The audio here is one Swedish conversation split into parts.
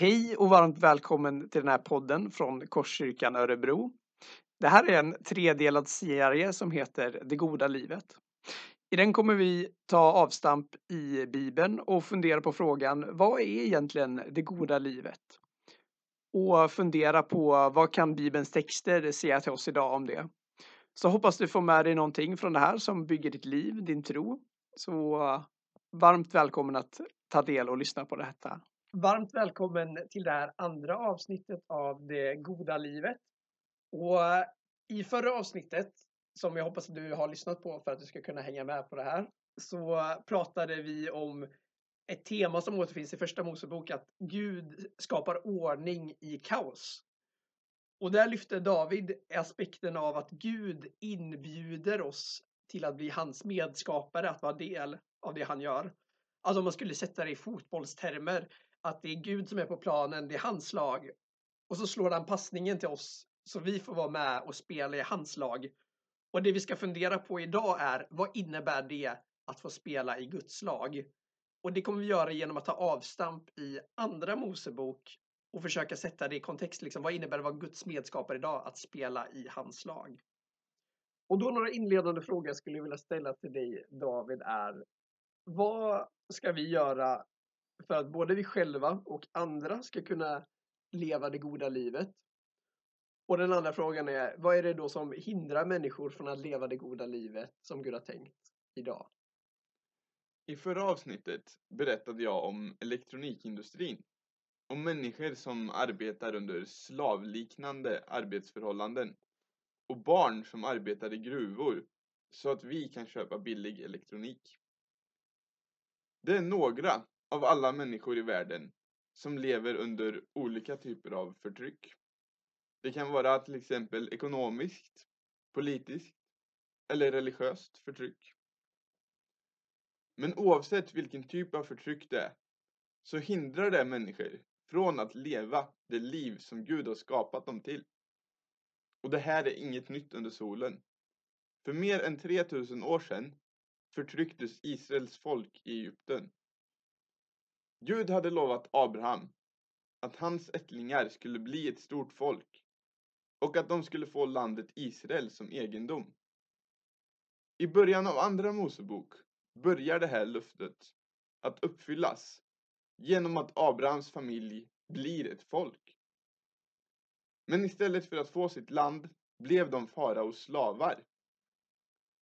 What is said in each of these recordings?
Hej och varmt välkommen till den här podden från Korskyrkan Örebro. Det här är en tredelad serie som heter Det goda livet. I den kommer vi ta avstamp i Bibeln och fundera på frågan vad är egentligen det goda livet? Och fundera på vad kan Bibelns texter säga till oss idag om det? Så hoppas du får med dig någonting från det här som bygger ditt liv, din tro. Så varmt välkommen att ta del och lyssna på detta. Varmt välkommen till det här andra avsnittet av Det goda livet. Och eh, i förra avsnittet, som jag hoppas att du har lyssnat på för att du ska kunna hänga med på det här, så pratade vi om ett tema som återfinns i första Mosebok, att Gud skapar ordning i kaos. Och där lyfte David aspekten av att Gud inbjuder oss till att bli hans medskapare, att vara del av det han gör. Alltså om man skulle sätta det i fotbollstermer, att det är Gud som är på planen, det är hans lag. Och så slår han passningen till oss så vi får vara med och spela i hans lag. Och det vi ska fundera på idag är vad innebär det att få spela i Guds lag? Och det kommer vi göra genom att ta avstamp i Andra Mosebok och försöka sätta det i kontext. Liksom, vad innebär det att vara Guds medskapare idag att spela i hans lag? Och då några inledande frågor jag skulle vilja ställa till dig David är vad ska vi göra för att både vi själva och andra ska kunna leva det goda livet. Och den andra frågan är, vad är det då som hindrar människor från att leva det goda livet som Gud har tänkt idag? I förra avsnittet berättade jag om elektronikindustrin. Om människor som arbetar under slavliknande arbetsförhållanden. Och barn som arbetar i gruvor så att vi kan köpa billig elektronik. Det är några av alla människor i världen som lever under olika typer av förtryck. Det kan vara till exempel ekonomiskt, politiskt eller religiöst förtryck. Men oavsett vilken typ av förtryck det är så hindrar det människor från att leva det liv som Gud har skapat dem till. Och det här är inget nytt under solen. För mer än 3000 år sedan förtrycktes Israels folk i Egypten. Gud hade lovat Abraham att hans ättlingar skulle bli ett stort folk och att de skulle få landet Israel som egendom. I början av Andra Mosebok börjar det här löftet att uppfyllas genom att Abrahams familj blir ett folk. Men istället för att få sitt land blev de faraos slavar.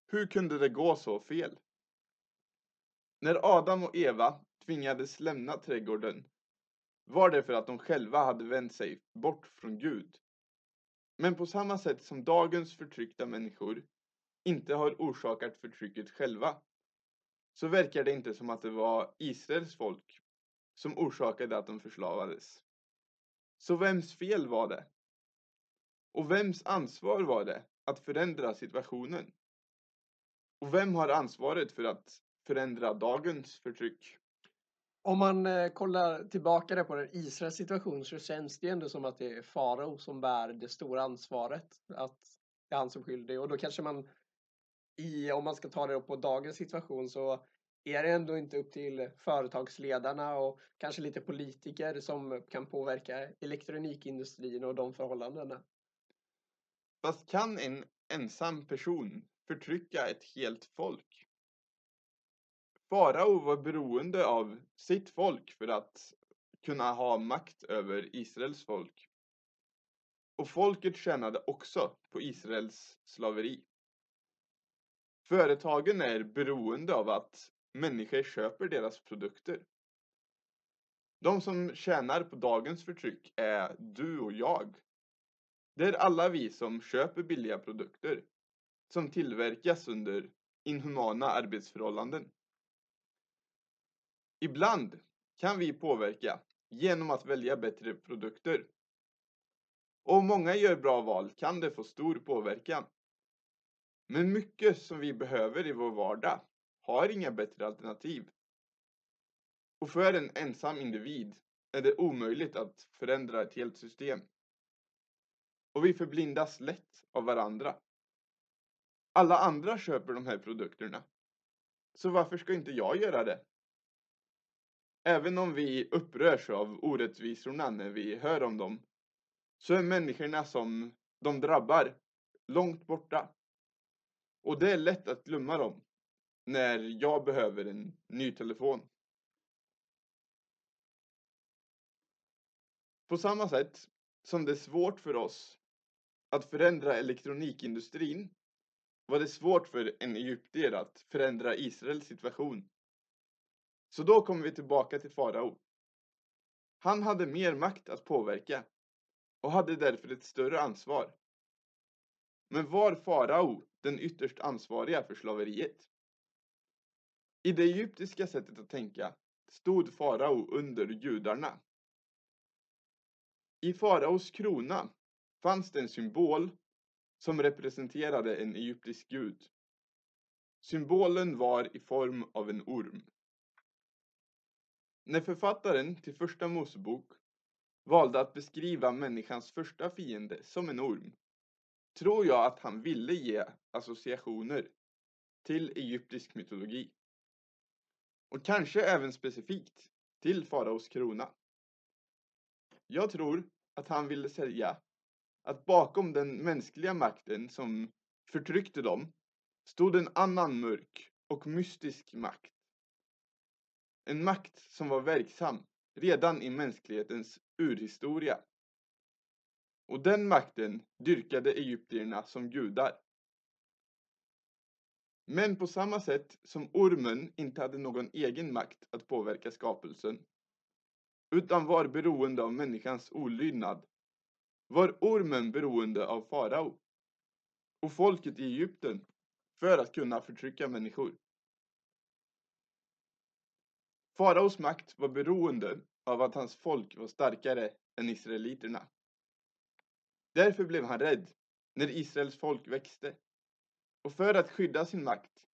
Hur kunde det gå så fel? När Adam och Eva tvingades lämna trädgården var det för att de själva hade vänt sig bort från Gud. Men på samma sätt som dagens förtryckta människor inte har orsakat förtrycket själva så verkar det inte som att det var Israels folk som orsakade att de förslavades. Så vems fel var det? Och vems ansvar var det att förändra situationen? Och vem har ansvaret för att förändra dagens förtryck? Om man eh, kollar tillbaka på den Israels situation så känns det ändå som att det är farao som bär det stora ansvaret. Att det är han som är skyldig. Och då kanske man, i, om man ska ta det på dagens situation, så är det ändå inte upp till företagsledarna och kanske lite politiker som kan påverka elektronikindustrin och de förhållandena. Fast kan en ensam person förtrycka ett helt folk? Farao var beroende av sitt folk för att kunna ha makt över Israels folk. Och folket tjänade också på Israels slaveri. Företagen är beroende av att människor köper deras produkter. De som tjänar på dagens förtryck är du och jag. Det är alla vi som köper billiga produkter som tillverkas under inhumana arbetsförhållanden. Ibland kan vi påverka genom att välja bättre produkter. Och om många gör bra val kan det få stor påverkan. Men mycket som vi behöver i vår vardag har inga bättre alternativ. Och för en ensam individ är det omöjligt att förändra ett helt system. Och vi förblindas lätt av varandra. Alla andra köper de här produkterna. Så varför ska inte jag göra det? Även om vi upprörs av orättvisorna när vi hör om dem, så är människorna som de drabbar långt borta. Och det är lätt att glömma dem när jag behöver en ny telefon. På samma sätt som det är svårt för oss att förändra elektronikindustrin var det svårt för en egyptier att förändra Israels situation. Så då kommer vi tillbaka till farao. Han hade mer makt att påverka och hade därför ett större ansvar. Men var farao den ytterst ansvariga för slaveriet? I det egyptiska sättet att tänka stod farao under judarna. I faraos krona fanns det en symbol som representerade en egyptisk gud. Symbolen var i form av en orm. När författaren till första Mosebok valde att beskriva människans första fiende som en orm tror jag att han ville ge associationer till egyptisk mytologi. Och kanske även specifikt till faraos krona. Jag tror att han ville säga att bakom den mänskliga makten som förtryckte dem stod en annan mörk och mystisk makt. En makt som var verksam redan i mänsklighetens urhistoria. Och den makten dyrkade egyptierna som gudar. Men på samma sätt som ormen inte hade någon egen makt att påverka skapelsen, utan var beroende av människans olydnad, var ormen beroende av farao och folket i Egypten för att kunna förtrycka människor. Faraos makt var beroende av att hans folk var starkare än israeliterna. Därför blev han rädd när Israels folk växte. Och för att skydda sin makt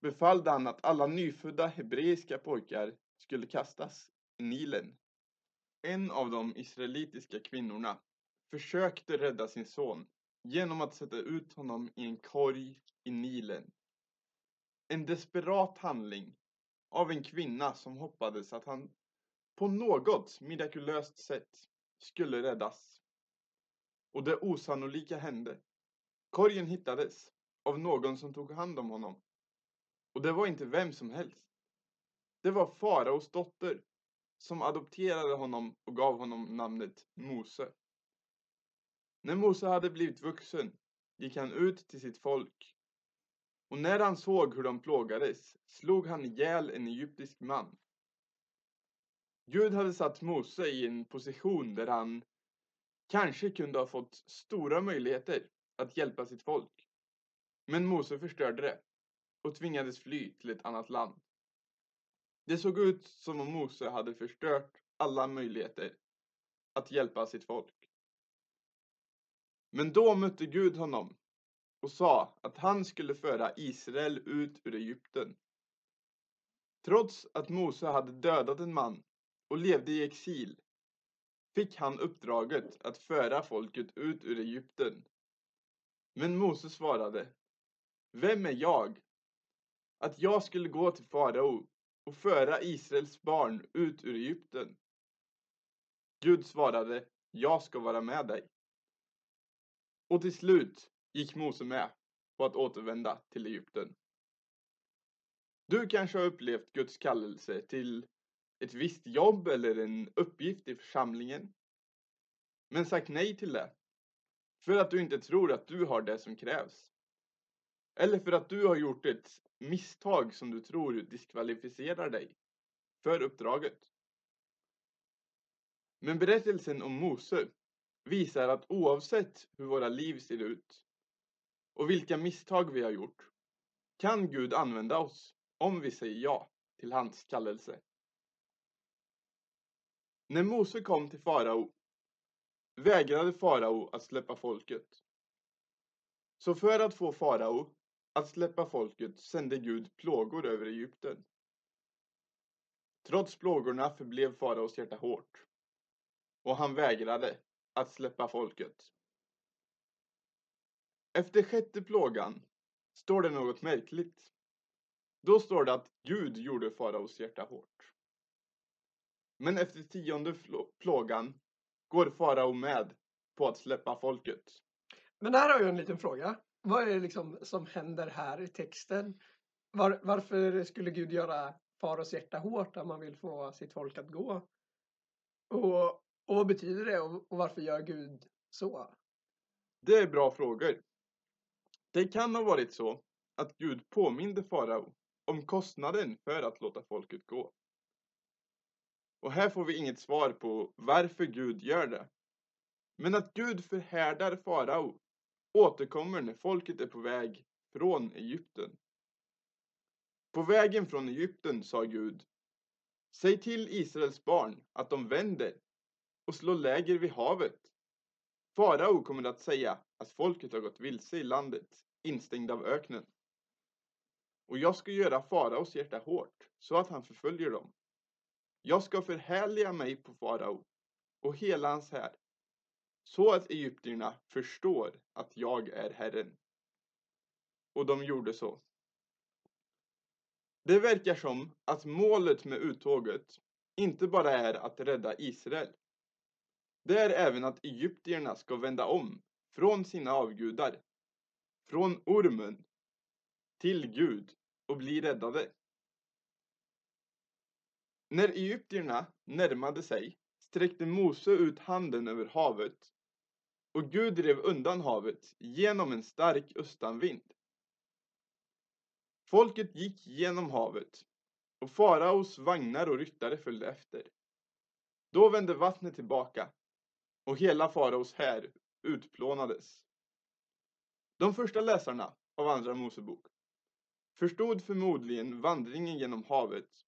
befallde han att alla nyfödda hebreiska pojkar skulle kastas i Nilen. En av de israelitiska kvinnorna försökte rädda sin son genom att sätta ut honom i en korg i Nilen. En desperat handling av en kvinna som hoppades att han på något mirakulöst sätt skulle räddas. Och det osannolika hände. Korgen hittades av någon som tog hand om honom. Och det var inte vem som helst. Det var faraos dotter som adopterade honom och gav honom namnet Mose. När Mose hade blivit vuxen gick han ut till sitt folk och när han såg hur de plågades slog han ihjäl en egyptisk man. Gud hade satt Mose i en position där han kanske kunde ha fått stora möjligheter att hjälpa sitt folk. Men Mose förstörde det och tvingades fly till ett annat land. Det såg ut som om Mose hade förstört alla möjligheter att hjälpa sitt folk. Men då mötte Gud honom och sa att han skulle föra Israel ut ur Egypten. Trots att Mose hade dödat en man och levde i exil fick han uppdraget att föra folket ut ur Egypten. Men Mose svarade, Vem är jag? Att jag skulle gå till farao och föra Israels barn ut ur Egypten. Gud svarade, jag ska vara med dig. Och till slut gick Mose med på att återvända till Egypten. Du kanske har upplevt Guds kallelse till ett visst jobb eller en uppgift i församlingen. Men sagt nej till det. För att du inte tror att du har det som krävs. Eller för att du har gjort ett misstag som du tror diskvalificerar dig för uppdraget. Men berättelsen om Mose visar att oavsett hur våra liv ser ut och vilka misstag vi har gjort kan Gud använda oss om vi säger ja till hans kallelse. När Mose kom till farao vägrade farao att släppa folket. Så för att få farao att släppa folket sände Gud plågor över Egypten. Trots plågorna förblev faraos hjärta hårt och han vägrade att släppa folket. Efter sjätte plågan står det något märkligt. Då står det att Gud gjorde faraos hjärta hårt. Men efter tionde plågan går farao med på att släppa folket. Men här har jag en liten fråga. Vad är det liksom som händer här i texten? Var, varför skulle Gud göra faraos hjärta hårt om man vill få sitt folk att gå? Och, och vad betyder det och, och varför gör Gud så? Det är bra frågor. Det kan ha varit så att Gud påminde farao om kostnaden för att låta folket gå. Och här får vi inget svar på varför Gud gör det. Men att Gud förhärdar farao återkommer när folket är på väg från Egypten. På vägen från Egypten sa Gud Säg till Israels barn att de vänder och slår läger vid havet. Farao kommer att säga att folket har gått vilse i landet, instängd av öknen. Och jag ska göra faraos hjärta hårt, så att han förföljer dem. Jag ska förhärliga mig på farao och hela hans här, så att egyptierna förstår att jag är Herren. Och de gjorde så. Det verkar som att målet med uttåget inte bara är att rädda Israel. Det är även att egyptierna ska vända om från sina avgudar, från ormen, till Gud och bli räddade. När egyptierna närmade sig sträckte Mose ut handen över havet och Gud drev undan havet genom en stark östanvind. Folket gick genom havet och faraos vagnar och ryttare följde efter. Då vände vattnet tillbaka och hela faraos här utplånades. De första läsarna av Andra Mosebok förstod förmodligen vandringen genom havet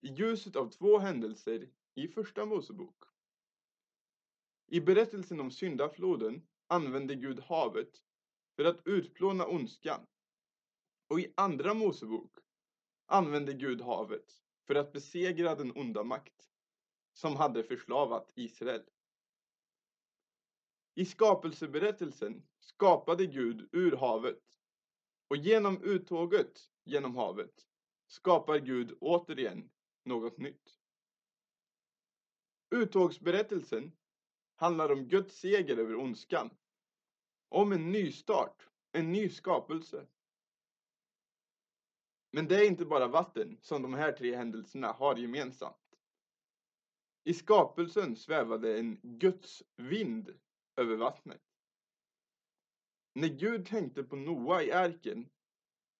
i ljuset av två händelser i Första Mosebok. I berättelsen om syndafloden använde Gud havet för att utplåna ondskan. Och i Andra Mosebok använde Gud havet för att besegra den onda makt som hade förslavat Israel. I skapelseberättelsen skapade Gud ur havet och genom uttåget genom havet skapar Gud återigen något nytt. Uttågsberättelsen handlar om Guds seger över ondskan. Om en ny start, en ny skapelse. Men det är inte bara vatten som de här tre händelserna har gemensamt. I skapelsen svävade en Guds vind över vattnet. När Gud tänkte på Noa i arken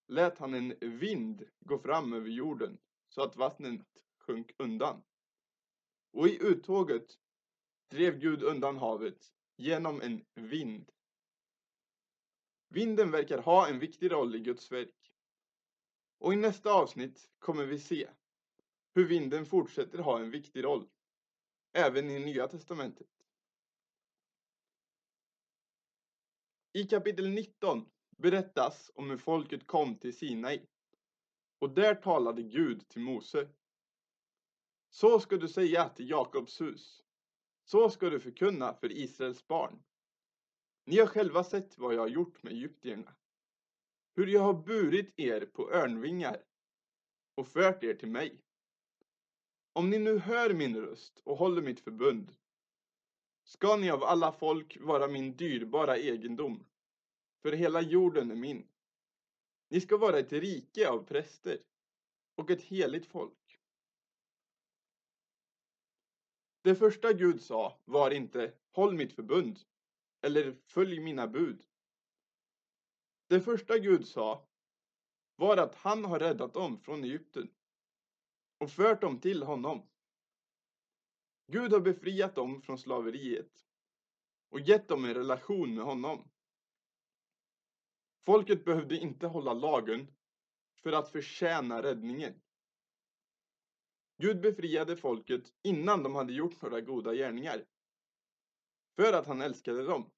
lät han en vind gå fram över jorden så att vattnet sjönk undan. Och i uttåget drev Gud undan havet genom en vind. Vinden verkar ha en viktig roll i Guds verk. Och i nästa avsnitt kommer vi se hur vinden fortsätter ha en viktig roll, även i Nya Testamentet. I kapitel 19 berättas om hur folket kom till Sinai. Och där talade Gud till Mose. Så ska du säga till Jakobs hus. Så ska du förkunna för Israels barn. Ni har själva sett vad jag har gjort med egyptierna. Hur jag har burit er på örnvingar och fört er till mig. Om ni nu hör min röst och håller mitt förbund ska ni av alla folk vara min dyrbara egendom, för hela jorden är min. Ni ska vara ett rike av präster och ett heligt folk. Det första Gud sa var inte håll mitt förbund eller följ mina bud. Det första Gud sa var att han har räddat dem från Egypten och fört dem till honom. Gud har befriat dem från slaveriet och gett dem en relation med honom. Folket behövde inte hålla lagen för att förtjäna räddningen. Gud befriade folket innan de hade gjort några goda gärningar. För att han älskade dem.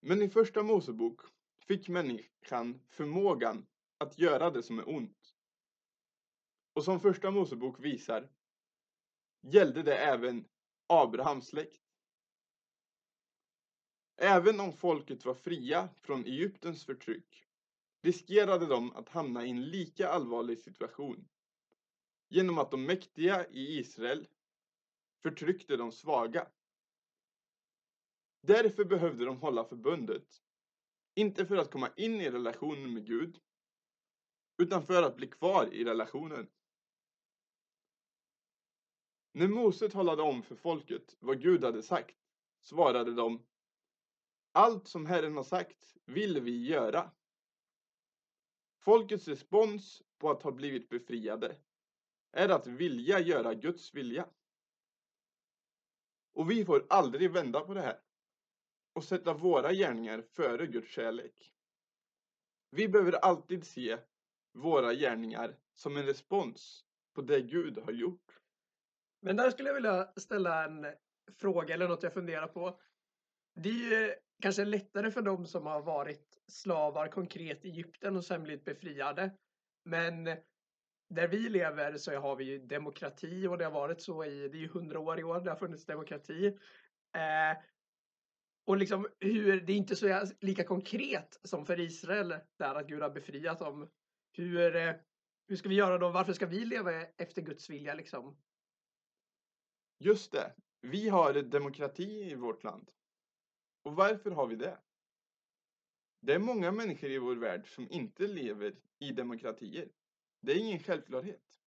Men i första Mosebok fick människan förmågan att göra det som är ont. Och som första Mosebok visar gällde det även Abrahams släkt. Även om folket var fria från Egyptens förtryck riskerade de att hamna i en lika allvarlig situation genom att de mäktiga i Israel förtryckte de svaga. Därför behövde de hålla förbundet. Inte för att komma in i relationen med Gud, utan för att bli kvar i relationen. När Mose talade om för folket vad Gud hade sagt svarade de Allt som Herren har sagt vill vi göra. Folkets respons på att ha blivit befriade är att vilja göra Guds vilja. Och vi får aldrig vända på det här och sätta våra gärningar före Guds kärlek. Vi behöver alltid se våra gärningar som en respons på det Gud har gjort. Men där skulle jag vilja ställa en fråga eller något jag funderar på. Det är ju kanske lättare för dem som har varit slavar konkret i Egypten och sen blivit befriade. Men där vi lever så har vi ju demokrati och det har varit så i, det är ju hundra år i år det har funnits demokrati. Eh, och liksom hur, det är inte så lika konkret som för Israel där att Gud har befriat dem. Hur, eh, hur ska vi göra då? Varför ska vi leva efter Guds vilja liksom? Just det. Vi har demokrati i vårt land. Och varför har vi det? Det är många människor i vår värld som inte lever i demokratier. Det är ingen självklarhet.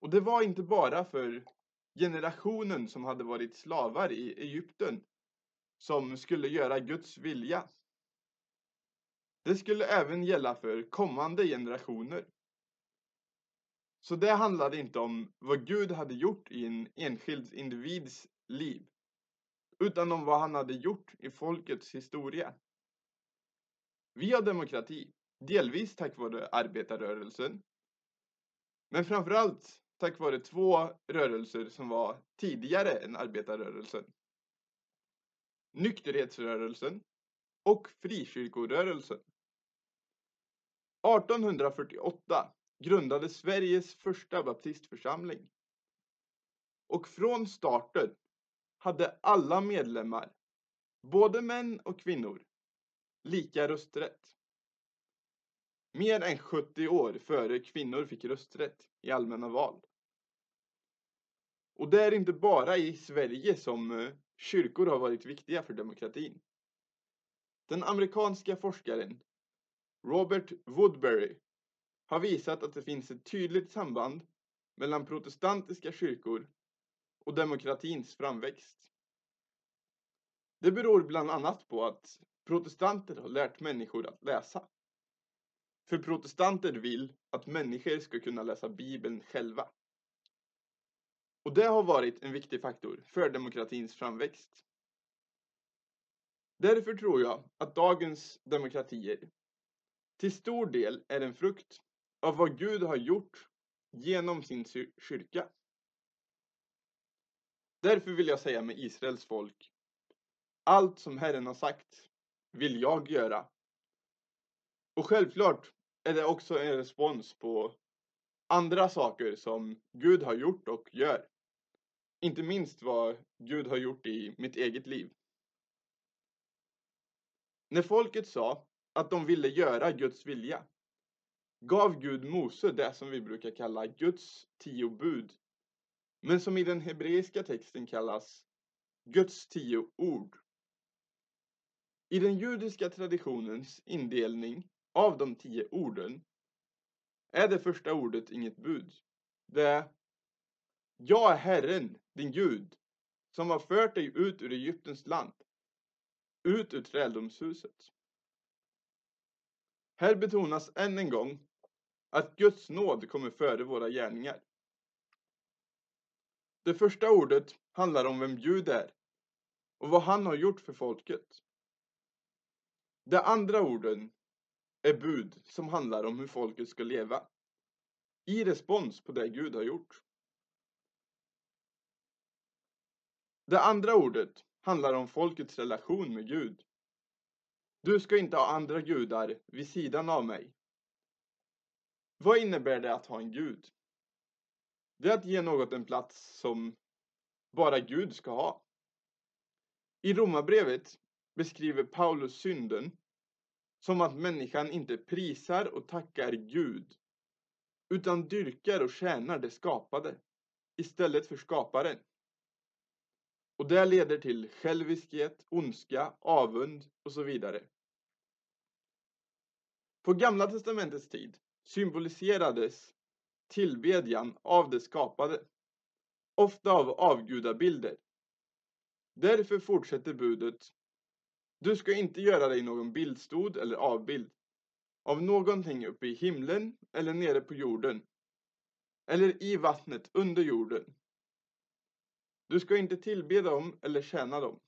Och det var inte bara för generationen som hade varit slavar i Egypten som skulle göra Guds vilja. Det skulle även gälla för kommande generationer. Så det handlade inte om vad Gud hade gjort i en enskild individs liv, utan om vad han hade gjort i folkets historia. Vi har demokrati, delvis tack vare arbetarrörelsen, men framförallt tack vare två rörelser som var tidigare än arbetarrörelsen. Nykterhetsrörelsen och frikyrkorörelsen. 1848 grundade Sveriges första baptistförsamling. Och från starten hade alla medlemmar, både män och kvinnor, lika rösträtt. Mer än 70 år före kvinnor fick rösträtt i allmänna val. Och det är inte bara i Sverige som eh, kyrkor har varit viktiga för demokratin. Den amerikanska forskaren Robert Woodbury har visat att det finns ett tydligt samband mellan protestantiska kyrkor och demokratins framväxt. Det beror bland annat på att protestanter har lärt människor att läsa. För protestanter vill att människor ska kunna läsa Bibeln själva. Och det har varit en viktig faktor för demokratins framväxt. Därför tror jag att dagens demokratier till stor del är en frukt av vad Gud har gjort genom sin kyrka. Därför vill jag säga med Israels folk, allt som Herren har sagt vill jag göra. Och självklart är det också en respons på andra saker som Gud har gjort och gör. Inte minst vad Gud har gjort i mitt eget liv. När folket sa att de ville göra Guds vilja gav Gud Mose det som vi brukar kalla Guds tio bud, men som i den hebreiska texten kallas Guds tio ord. I den judiska traditionens indelning av de tio orden är det första ordet inget bud. Det är Jag är Herren, din Gud, som har fört dig ut ur Egyptens land, ut ur träldomshuset. Här betonas än en gång att Guds nåd kommer före våra gärningar. Det första ordet handlar om vem Gud är och vad han har gjort för folket. De andra orden är bud som handlar om hur folket ska leva i respons på det Gud har gjort. Det andra ordet handlar om folkets relation med Gud. Du ska inte ha andra gudar vid sidan av mig. Vad innebär det att ha en gud? Det är att ge något en plats som bara Gud ska ha. I Romarbrevet beskriver Paulus synden som att människan inte prisar och tackar Gud utan dyrkar och tjänar det skapade istället för skaparen. Och det leder till själviskhet, ondska, avund och så vidare. På Gamla Testamentets tid symboliserades tillbedjan av det skapade, ofta av avgudabilder. Därför fortsätter budet Du ska inte göra dig någon bildstod eller avbild av någonting uppe i himlen eller nere på jorden eller i vattnet under jorden. Du ska inte tillbe dem eller tjäna dem.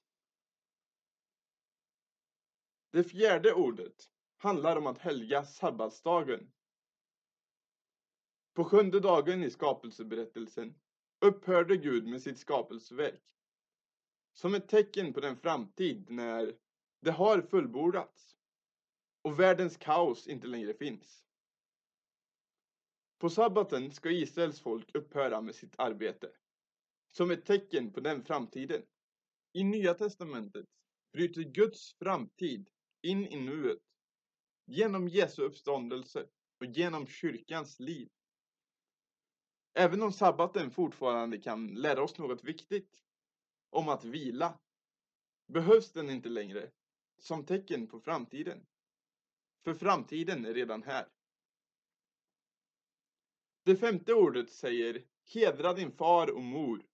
Det fjärde ordet handlar om att helga sabbatsdagen. På sjunde dagen i skapelseberättelsen upphörde Gud med sitt skapelseverk. Som ett tecken på den framtid när det har fullbordats och världens kaos inte längre finns. På sabbaten ska Israels folk upphöra med sitt arbete. Som ett tecken på den framtiden. I Nya Testamentet bryter Guds framtid in i nuet genom Jesu uppståndelse och genom kyrkans liv. Även om sabbaten fortfarande kan lära oss något viktigt om att vila behövs den inte längre som tecken på framtiden. För framtiden är redan här. Det femte ordet säger hedra din far och mor.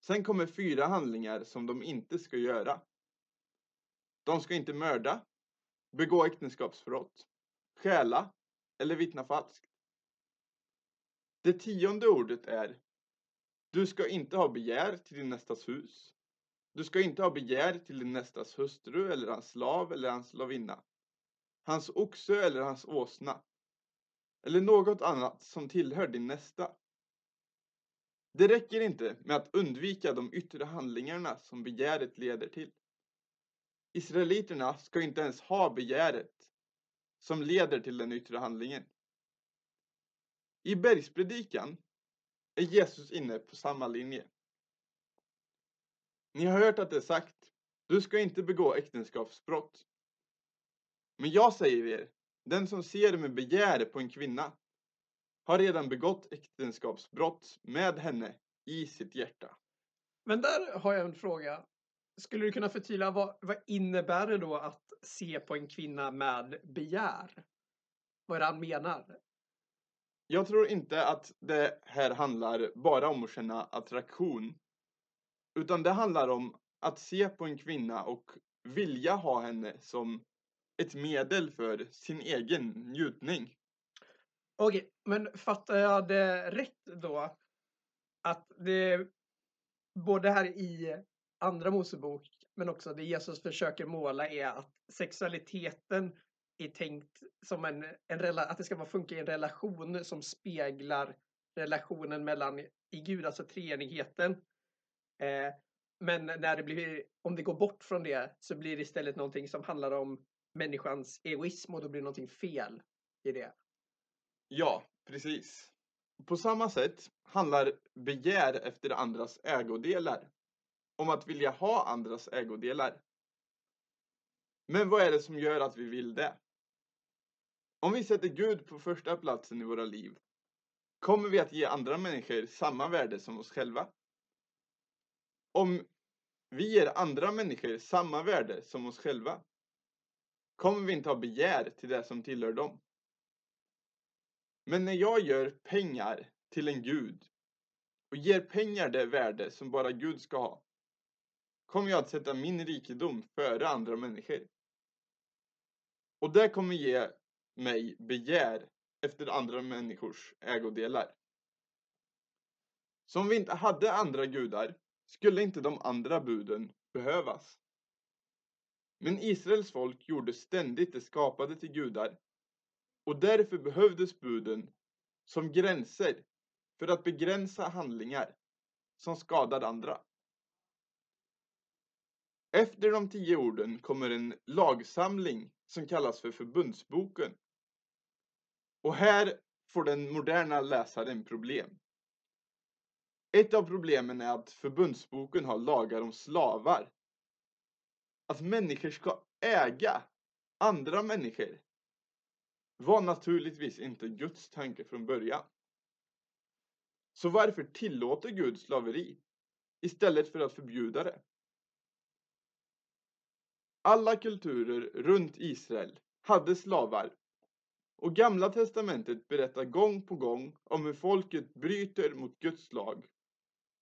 Sen kommer fyra handlingar som de inte ska göra. De ska inte mörda, begå äktenskapsbrott, stjäla eller vittna falskt. Det tionde ordet är Du ska inte ha begär till din nästas hus. Du ska inte ha begär till din nästas hustru eller hans slav eller hans slavinna. Hans oxe eller hans åsna. Eller något annat som tillhör din nästa. Det räcker inte med att undvika de yttre handlingarna som begäret leder till. Israeliterna ska inte ens ha begäret som leder till den yttre handlingen. I bergspredikan är Jesus inne på samma linje. Ni har hört att det är sagt, du ska inte begå äktenskapsbrott. Men jag säger er, den som ser med begär på en kvinna har redan begått äktenskapsbrott med henne i sitt hjärta. Men där har jag en fråga. Skulle du kunna förtydliga vad, vad innebär det då att se på en kvinna med begär? Vad är det han menar? Jag tror inte att det här handlar bara om att känna attraktion. Utan det handlar om att se på en kvinna och vilja ha henne som ett medel för sin egen njutning. Okej, men fattar jag det rätt då? Att det både här i Andra Mosebok men också det Jesus försöker måla är att sexualiteten är tänkt som en, en att det ska funka i en relation som speglar relationen mellan i Gud, alltså treenigheten. Eh, men när det blir, om det går bort från det så blir det istället någonting som handlar om människans egoism och då blir det någonting fel i det. Ja, precis. På samma sätt handlar begär efter andras ägodelar om att vilja ha andras ägodelar. Men vad är det som gör att vi vill det? Om vi sätter Gud på första platsen i våra liv, kommer vi att ge andra människor samma värde som oss själva? Om vi ger andra människor samma värde som oss själva, kommer vi inte ha begär till det som tillhör dem. Men när jag gör pengar till en gud och ger pengar det värde som bara Gud ska ha, kommer jag att sätta min rikedom före andra människor. Och det kommer ge mig begär efter andra människors ägodelar. Så om vi inte hade andra gudar skulle inte de andra buden behövas. Men Israels folk gjorde ständigt det skapade till gudar och därför behövdes buden som gränser för att begränsa handlingar som skadade andra. Efter de tio orden kommer en lagsamling som kallas för förbundsboken. Och här får den moderna läsaren problem. Ett av problemen är att förbundsboken har lagar om slavar. Att människor ska äga andra människor. var naturligtvis inte Guds tanke från början. Så varför tillåter Gud slaveri istället för att förbjuda det? Alla kulturer runt Israel hade slavar och Gamla Testamentet berättar gång på gång om hur folket bryter mot Guds lag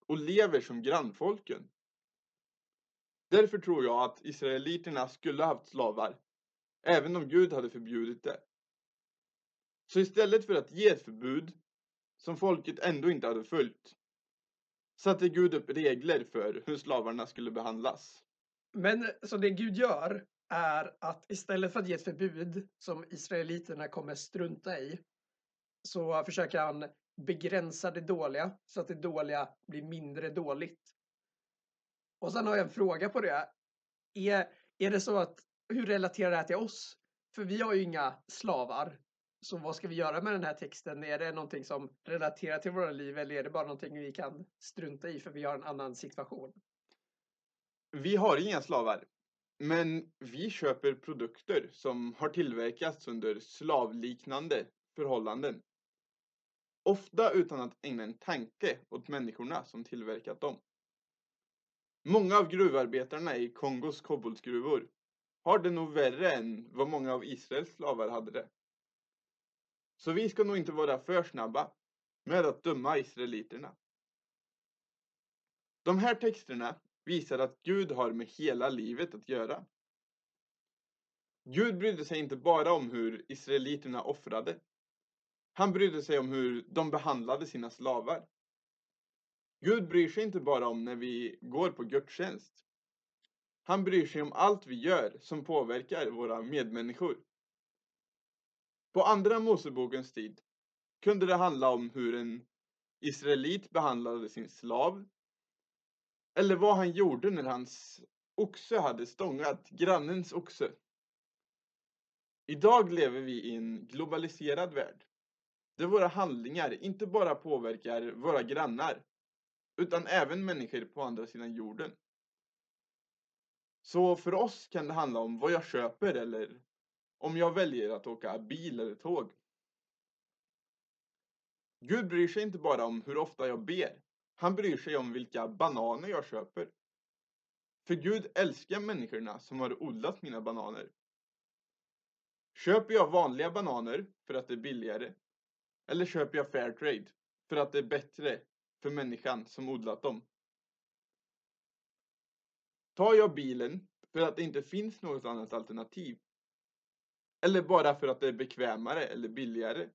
och lever som grannfolken. Därför tror jag att israeliterna skulle haft slavar, även om Gud hade förbjudit det. Så istället för att ge ett förbud, som folket ändå inte hade följt, satte Gud upp regler för hur slavarna skulle behandlas. Men så det Gud gör är att istället för att ge ett förbud som israeliterna kommer strunta i så försöker han begränsa det dåliga så att det dåliga blir mindre dåligt. Och sen har jag en fråga på det. Är, är det så att, hur relaterar det här till oss? För vi har ju inga slavar. Så vad ska vi göra med den här texten? Är det någonting som relaterar till våra liv eller är det bara någonting vi kan strunta i för vi har en annan situation? Vi har inga slavar. Men vi köper produkter som har tillverkats under slavliknande förhållanden. Ofta utan att ägna en tanke åt människorna som tillverkat dem. Många av gruvarbetarna i Kongos koboltgruvor har det nog värre än vad många av Israels slavar hade det. Så vi ska nog inte vara för snabba med att döma israeliterna. De här texterna visar att Gud har med hela livet att göra. Gud brydde sig inte bara om hur israeliterna offrade. Han brydde sig om hur de behandlade sina slavar. Gud bryr sig inte bara om när vi går på gudstjänst. Han bryr sig om allt vi gör som påverkar våra medmänniskor. På andra Mosebokens tid kunde det handla om hur en israelit behandlade sin slav eller vad han gjorde när hans oxe hade stångat grannens oxe. Idag lever vi i en globaliserad värld. Där våra handlingar inte bara påverkar våra grannar. Utan även människor på andra sidan jorden. Så för oss kan det handla om vad jag köper eller om jag väljer att åka bil eller tåg. Gud bryr sig inte bara om hur ofta jag ber. Han bryr sig om vilka bananer jag köper. För Gud älskar människorna som har odlat mina bananer. Köper jag vanliga bananer för att det är billigare? Eller köper jag Fairtrade för att det är bättre för människan som odlat dem? Tar jag bilen för att det inte finns något annat alternativ? Eller bara för att det är bekvämare eller billigare?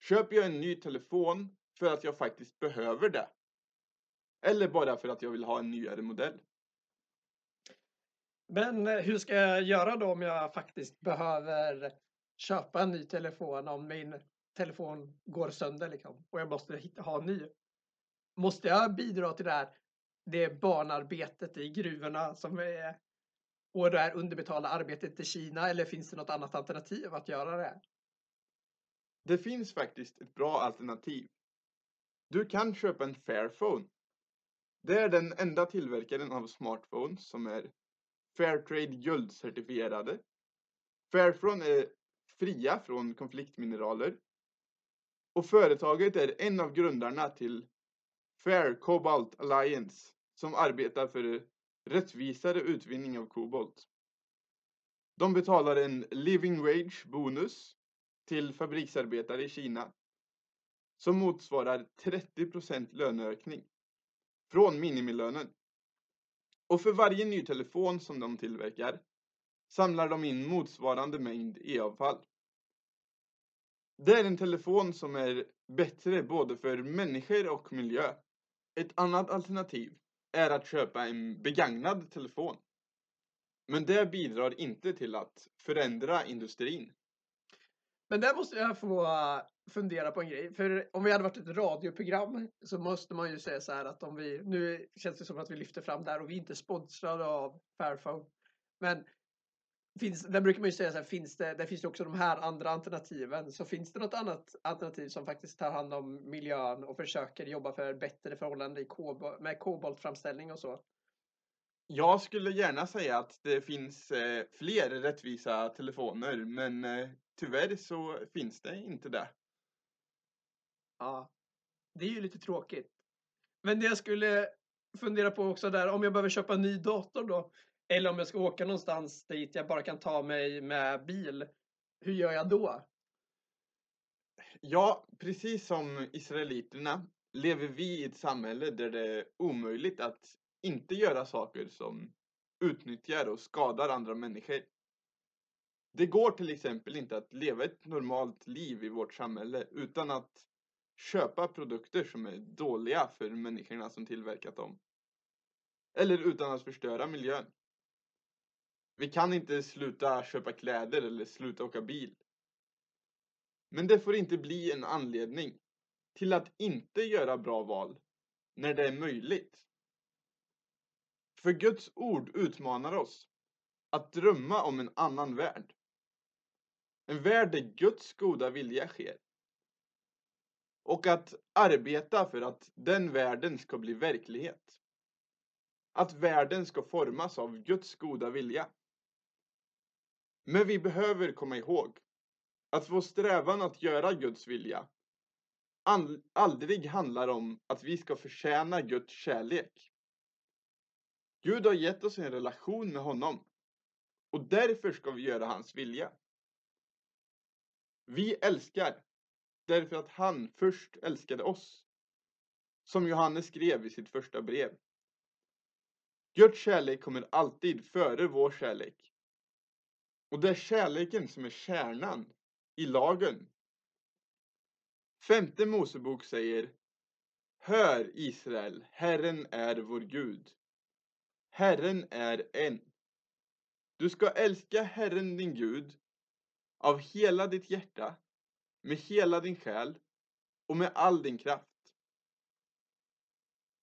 Köper jag en ny telefon för att jag faktiskt behöver det. Eller bara för att jag vill ha en nyare modell. Men eh, hur ska jag göra då om jag faktiskt behöver köpa en ny telefon om min telefon går sönder liksom, och jag måste hitta, ha en ny? Måste jag bidra till det här det barnarbetet i gruvorna som är och det här underbetalda arbetet i Kina eller finns det något annat alternativ att göra det? Det finns faktiskt ett bra alternativ du kan köpa en Fairphone. Det är den enda tillverkaren av smartphones som är Fairtrade guldcertifierade. Fairphone är fria från konfliktmineraler. Och företaget är en av grundarna till Fair Cobalt Alliance som arbetar för rättvisare utvinning av kobolt. De betalar en living wage bonus till fabriksarbetare i Kina som motsvarar 30% löneökning från minimilönen. Och för varje ny telefon som de tillverkar samlar de in motsvarande mängd e-avfall. Det är en telefon som är bättre både för människor och miljö. Ett annat alternativ är att köpa en begagnad telefon. Men det bidrar inte till att förändra industrin. Men där måste jag få fundera på en grej. För om vi hade varit ett radioprogram så måste man ju säga så här att om vi, nu känns det som att vi lyfter fram där och vi är inte sponsrade av Fairphone. Men finns, där brukar man ju säga så här, finns det, där finns det också de här andra alternativen. Så finns det något annat alternativ som faktiskt tar hand om miljön och försöker jobba för bättre förhållanden med koboltframställning och så? Jag skulle gärna säga att det finns eh, fler rättvisa telefoner, men eh, tyvärr så finns det inte det. Ja, det är ju lite tråkigt. Men det jag skulle fundera på också där, om jag behöver köpa en ny dator då, eller om jag ska åka någonstans dit jag bara kan ta mig med bil, hur gör jag då? Ja, precis som israeliterna lever vi i ett samhälle där det är omöjligt att inte göra saker som utnyttjar och skadar andra människor. Det går till exempel inte att leva ett normalt liv i vårt samhälle utan att köpa produkter som är dåliga för människorna som tillverkat dem. Eller utan att förstöra miljön. Vi kan inte sluta köpa kläder eller sluta åka bil. Men det får inte bli en anledning till att inte göra bra val när det är möjligt. För Guds ord utmanar oss att drömma om en annan värld. En värld där Guds goda vilja sker. Och att arbeta för att den världen ska bli verklighet. Att världen ska formas av Guds goda vilja. Men vi behöver komma ihåg att vår strävan att göra Guds vilja aldrig handlar om att vi ska förtjäna Guds kärlek. Gud har gett oss en relation med honom och därför ska vi göra hans vilja. Vi älskar därför att han först älskade oss. Som Johannes skrev i sitt första brev. Guds kärlek kommer alltid före vår kärlek. Och det är kärleken som är kärnan i lagen. Femte Mosebok säger Hör Israel, Herren är vår Gud. Herren är en. Du ska älska Herren din Gud av hela ditt hjärta, med hela din själ och med all din kraft.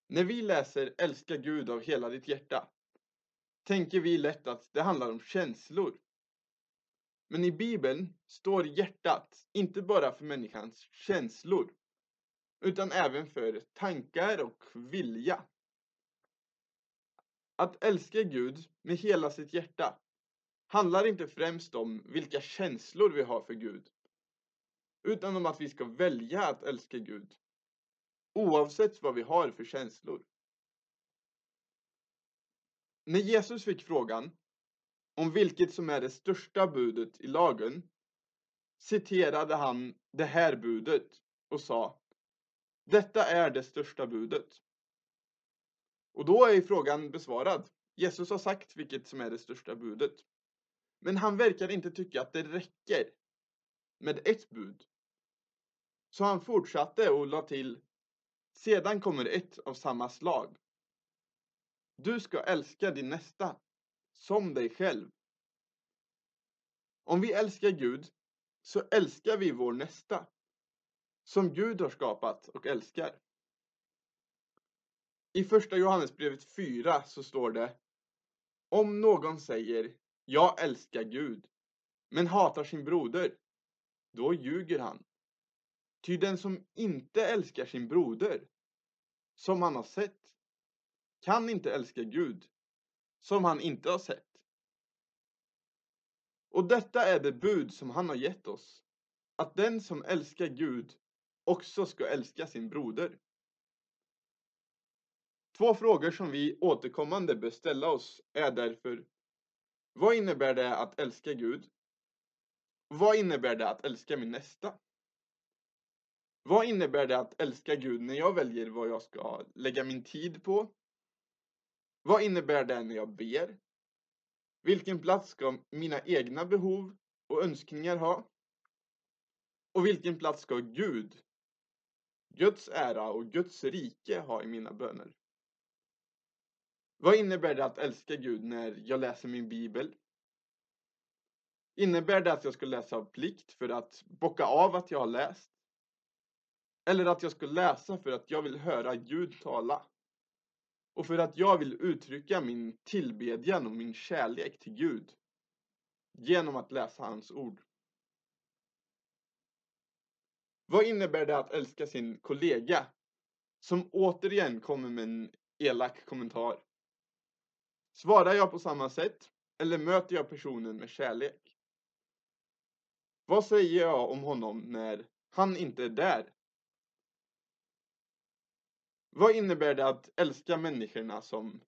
När vi läser älska Gud av hela ditt hjärta tänker vi lätt att det handlar om känslor. Men i Bibeln står hjärtat inte bara för människans känslor utan även för tankar och vilja. Att älska Gud med hela sitt hjärta handlar inte främst om vilka känslor vi har för Gud utan om att vi ska välja att älska Gud oavsett vad vi har för känslor. När Jesus fick frågan om vilket som är det största budet i lagen citerade han det här budet och sa Detta är det största budet. Och då är frågan besvarad. Jesus har sagt vilket som är det största budet. Men han verkar inte tycka att det räcker med ett bud. Så han fortsatte och la till Sedan kommer ett av samma slag. Du ska älska din nästa som dig själv. Om vi älskar Gud så älskar vi vår nästa som Gud har skapat och älskar. I första Johannesbrevet 4 så står det Om någon säger Jag älskar Gud men hatar sin broder då ljuger han. Ty den som inte älskar sin broder som han har sett kan inte älska Gud som han inte har sett. Och detta är det bud som han har gett oss, att den som älskar Gud också ska älska sin broder. Två frågor som vi återkommande bör ställa oss är därför Vad innebär det att älska Gud? Vad innebär det att älska min nästa? Vad innebär det att älska Gud när jag väljer vad jag ska lägga min tid på? Vad innebär det när jag ber? Vilken plats ska mina egna behov och önskningar ha? Och vilken plats ska Gud, Guds ära och Guds rike ha i mina böner? Vad innebär det att älska Gud när jag läser min bibel? Innebär det att jag ska läsa av plikt för att bocka av att jag har läst? Eller att jag ska läsa för att jag vill höra Gud tala? och för att jag vill uttrycka min tillbedjan och min kärlek till Gud genom att läsa hans ord. Vad innebär det att älska sin kollega som återigen kommer med en elak kommentar? Svarar jag på samma sätt eller möter jag personen med kärlek? Vad säger jag om honom när han inte är där? Vad innebär det att älska människorna som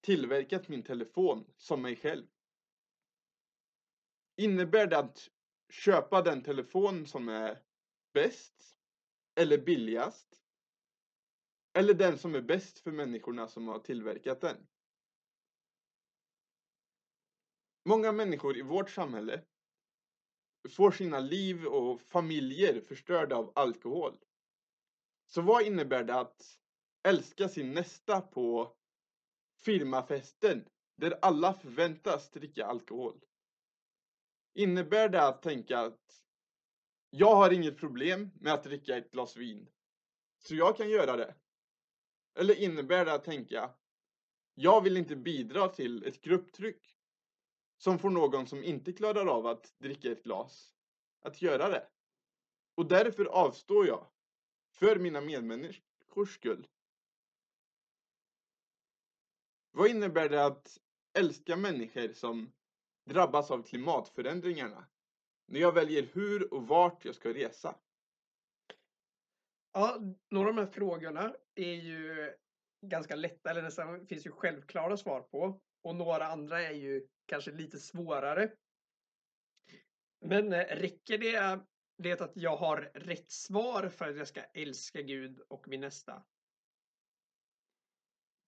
tillverkat min telefon som mig själv? Innebär det att köpa den telefon som är bäst eller billigast? Eller den som är bäst för människorna som har tillverkat den? Många människor i vårt samhälle får sina liv och familjer förstörda av alkohol. Så vad innebär det att älska sin nästa på firmafesten där alla förväntas dricka alkohol? Innebär det att tänka att jag har inget problem med att dricka ett glas vin, så jag kan göra det? Eller innebär det att tänka jag vill inte bidra till ett grupptryck som får någon som inte klarar av att dricka ett glas att göra det. Och därför avstår jag för mina medmänniskors skull. Vad innebär det att älska människor som drabbas av klimatförändringarna när jag väljer hur och vart jag ska resa? Ja, några av de här frågorna är ju ganska lätta, eller nästan finns ju självklara svar på. Och några andra är ju kanske lite svårare. Men eh, räcker det, det att jag har rätt svar för att jag ska älska Gud och min nästa?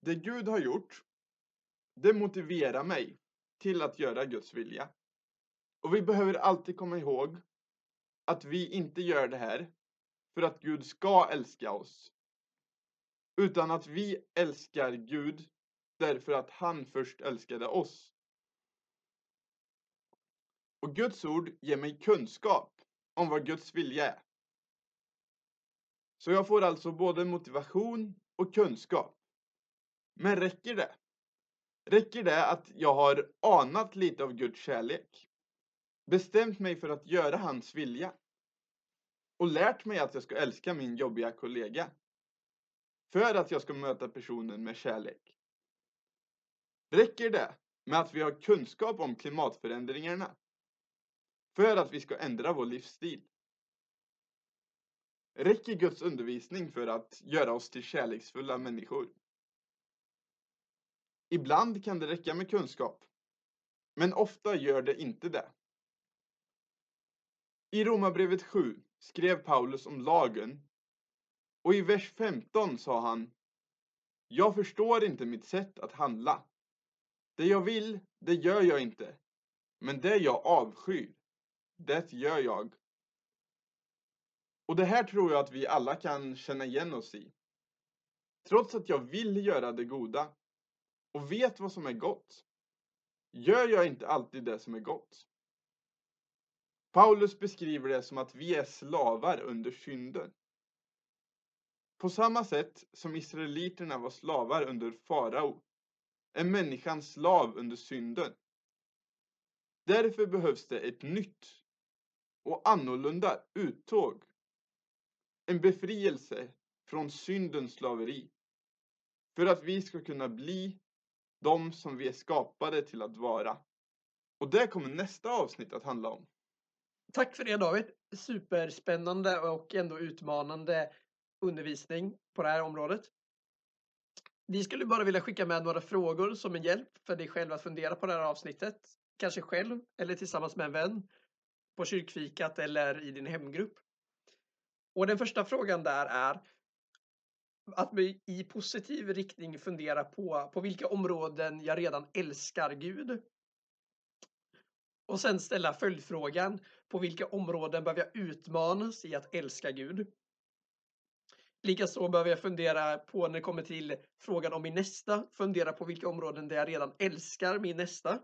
Det Gud har gjort, det motiverar mig till att göra Guds vilja. Och vi behöver alltid komma ihåg att vi inte gör det här för att Gud ska älska oss. Utan att vi älskar Gud därför att han först älskade oss. Och Guds ord ger mig kunskap om vad Guds vilja är. Så jag får alltså både motivation och kunskap. Men räcker det? Räcker det att jag har anat lite av Guds kärlek? Bestämt mig för att göra hans vilja? Och lärt mig att jag ska älska min jobbiga kollega? För att jag ska möta personen med kärlek? Räcker det med att vi har kunskap om klimatförändringarna? För att vi ska ändra vår livsstil? Räcker Guds undervisning för att göra oss till kärleksfulla människor? Ibland kan det räcka med kunskap, men ofta gör det inte det. I Romarbrevet 7 skrev Paulus om lagen och i vers 15 sa han Jag förstår inte mitt sätt att handla. Det jag vill, det gör jag inte. Men det jag avskyr, det gör jag. Och det här tror jag att vi alla kan känna igen oss i. Trots att jag vill göra det goda och vet vad som är gott, gör jag inte alltid det som är gott. Paulus beskriver det som att vi är slavar under synden. På samma sätt som israeliterna var slavar under farao är människan slav under synden. Därför behövs det ett nytt och annorlunda uttåg. En befrielse från syndens slaveri. För att vi ska kunna bli de som vi är skapade till att vara. Och det kommer nästa avsnitt att handla om. Tack för det David. Superspännande och ändå utmanande undervisning på det här området. Vi skulle bara vilja skicka med några frågor som en hjälp för dig själv att fundera på det här avsnittet. Kanske själv eller tillsammans med en vän på kyrkfikat eller i din hemgrupp. Och den första frågan där är att mig i positiv riktning fundera på på vilka områden jag redan älskar Gud. Och sen ställa följdfrågan på vilka områden behöver jag utmanas i att älska Gud? Likaså behöver jag fundera på när det kommer till frågan om min nästa, fundera på vilka områden där jag redan älskar min nästa.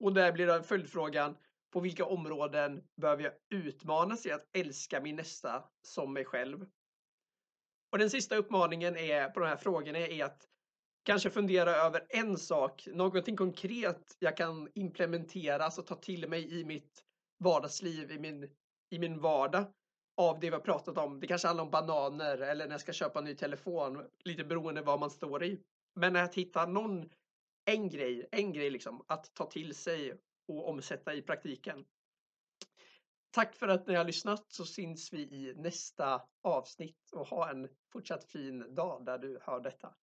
Och där blir det följdfrågan, på vilka områden behöver jag utmanas i att älska min nästa som mig själv? Och den sista uppmaningen är, på de här frågorna är att kanske fundera över en sak, någonting konkret jag kan implementera, alltså ta till mig i mitt vardagsliv, i min, i min vardag av det vi har pratat om. Det kanske handlar om bananer eller när jag ska köpa en ny telefon, lite beroende vad man står i. Men att hitta någon, en grej, en grej liksom, att ta till sig och omsätta i praktiken. Tack för att ni har lyssnat så syns vi i nästa avsnitt och ha en fortsatt fin dag där du hör detta.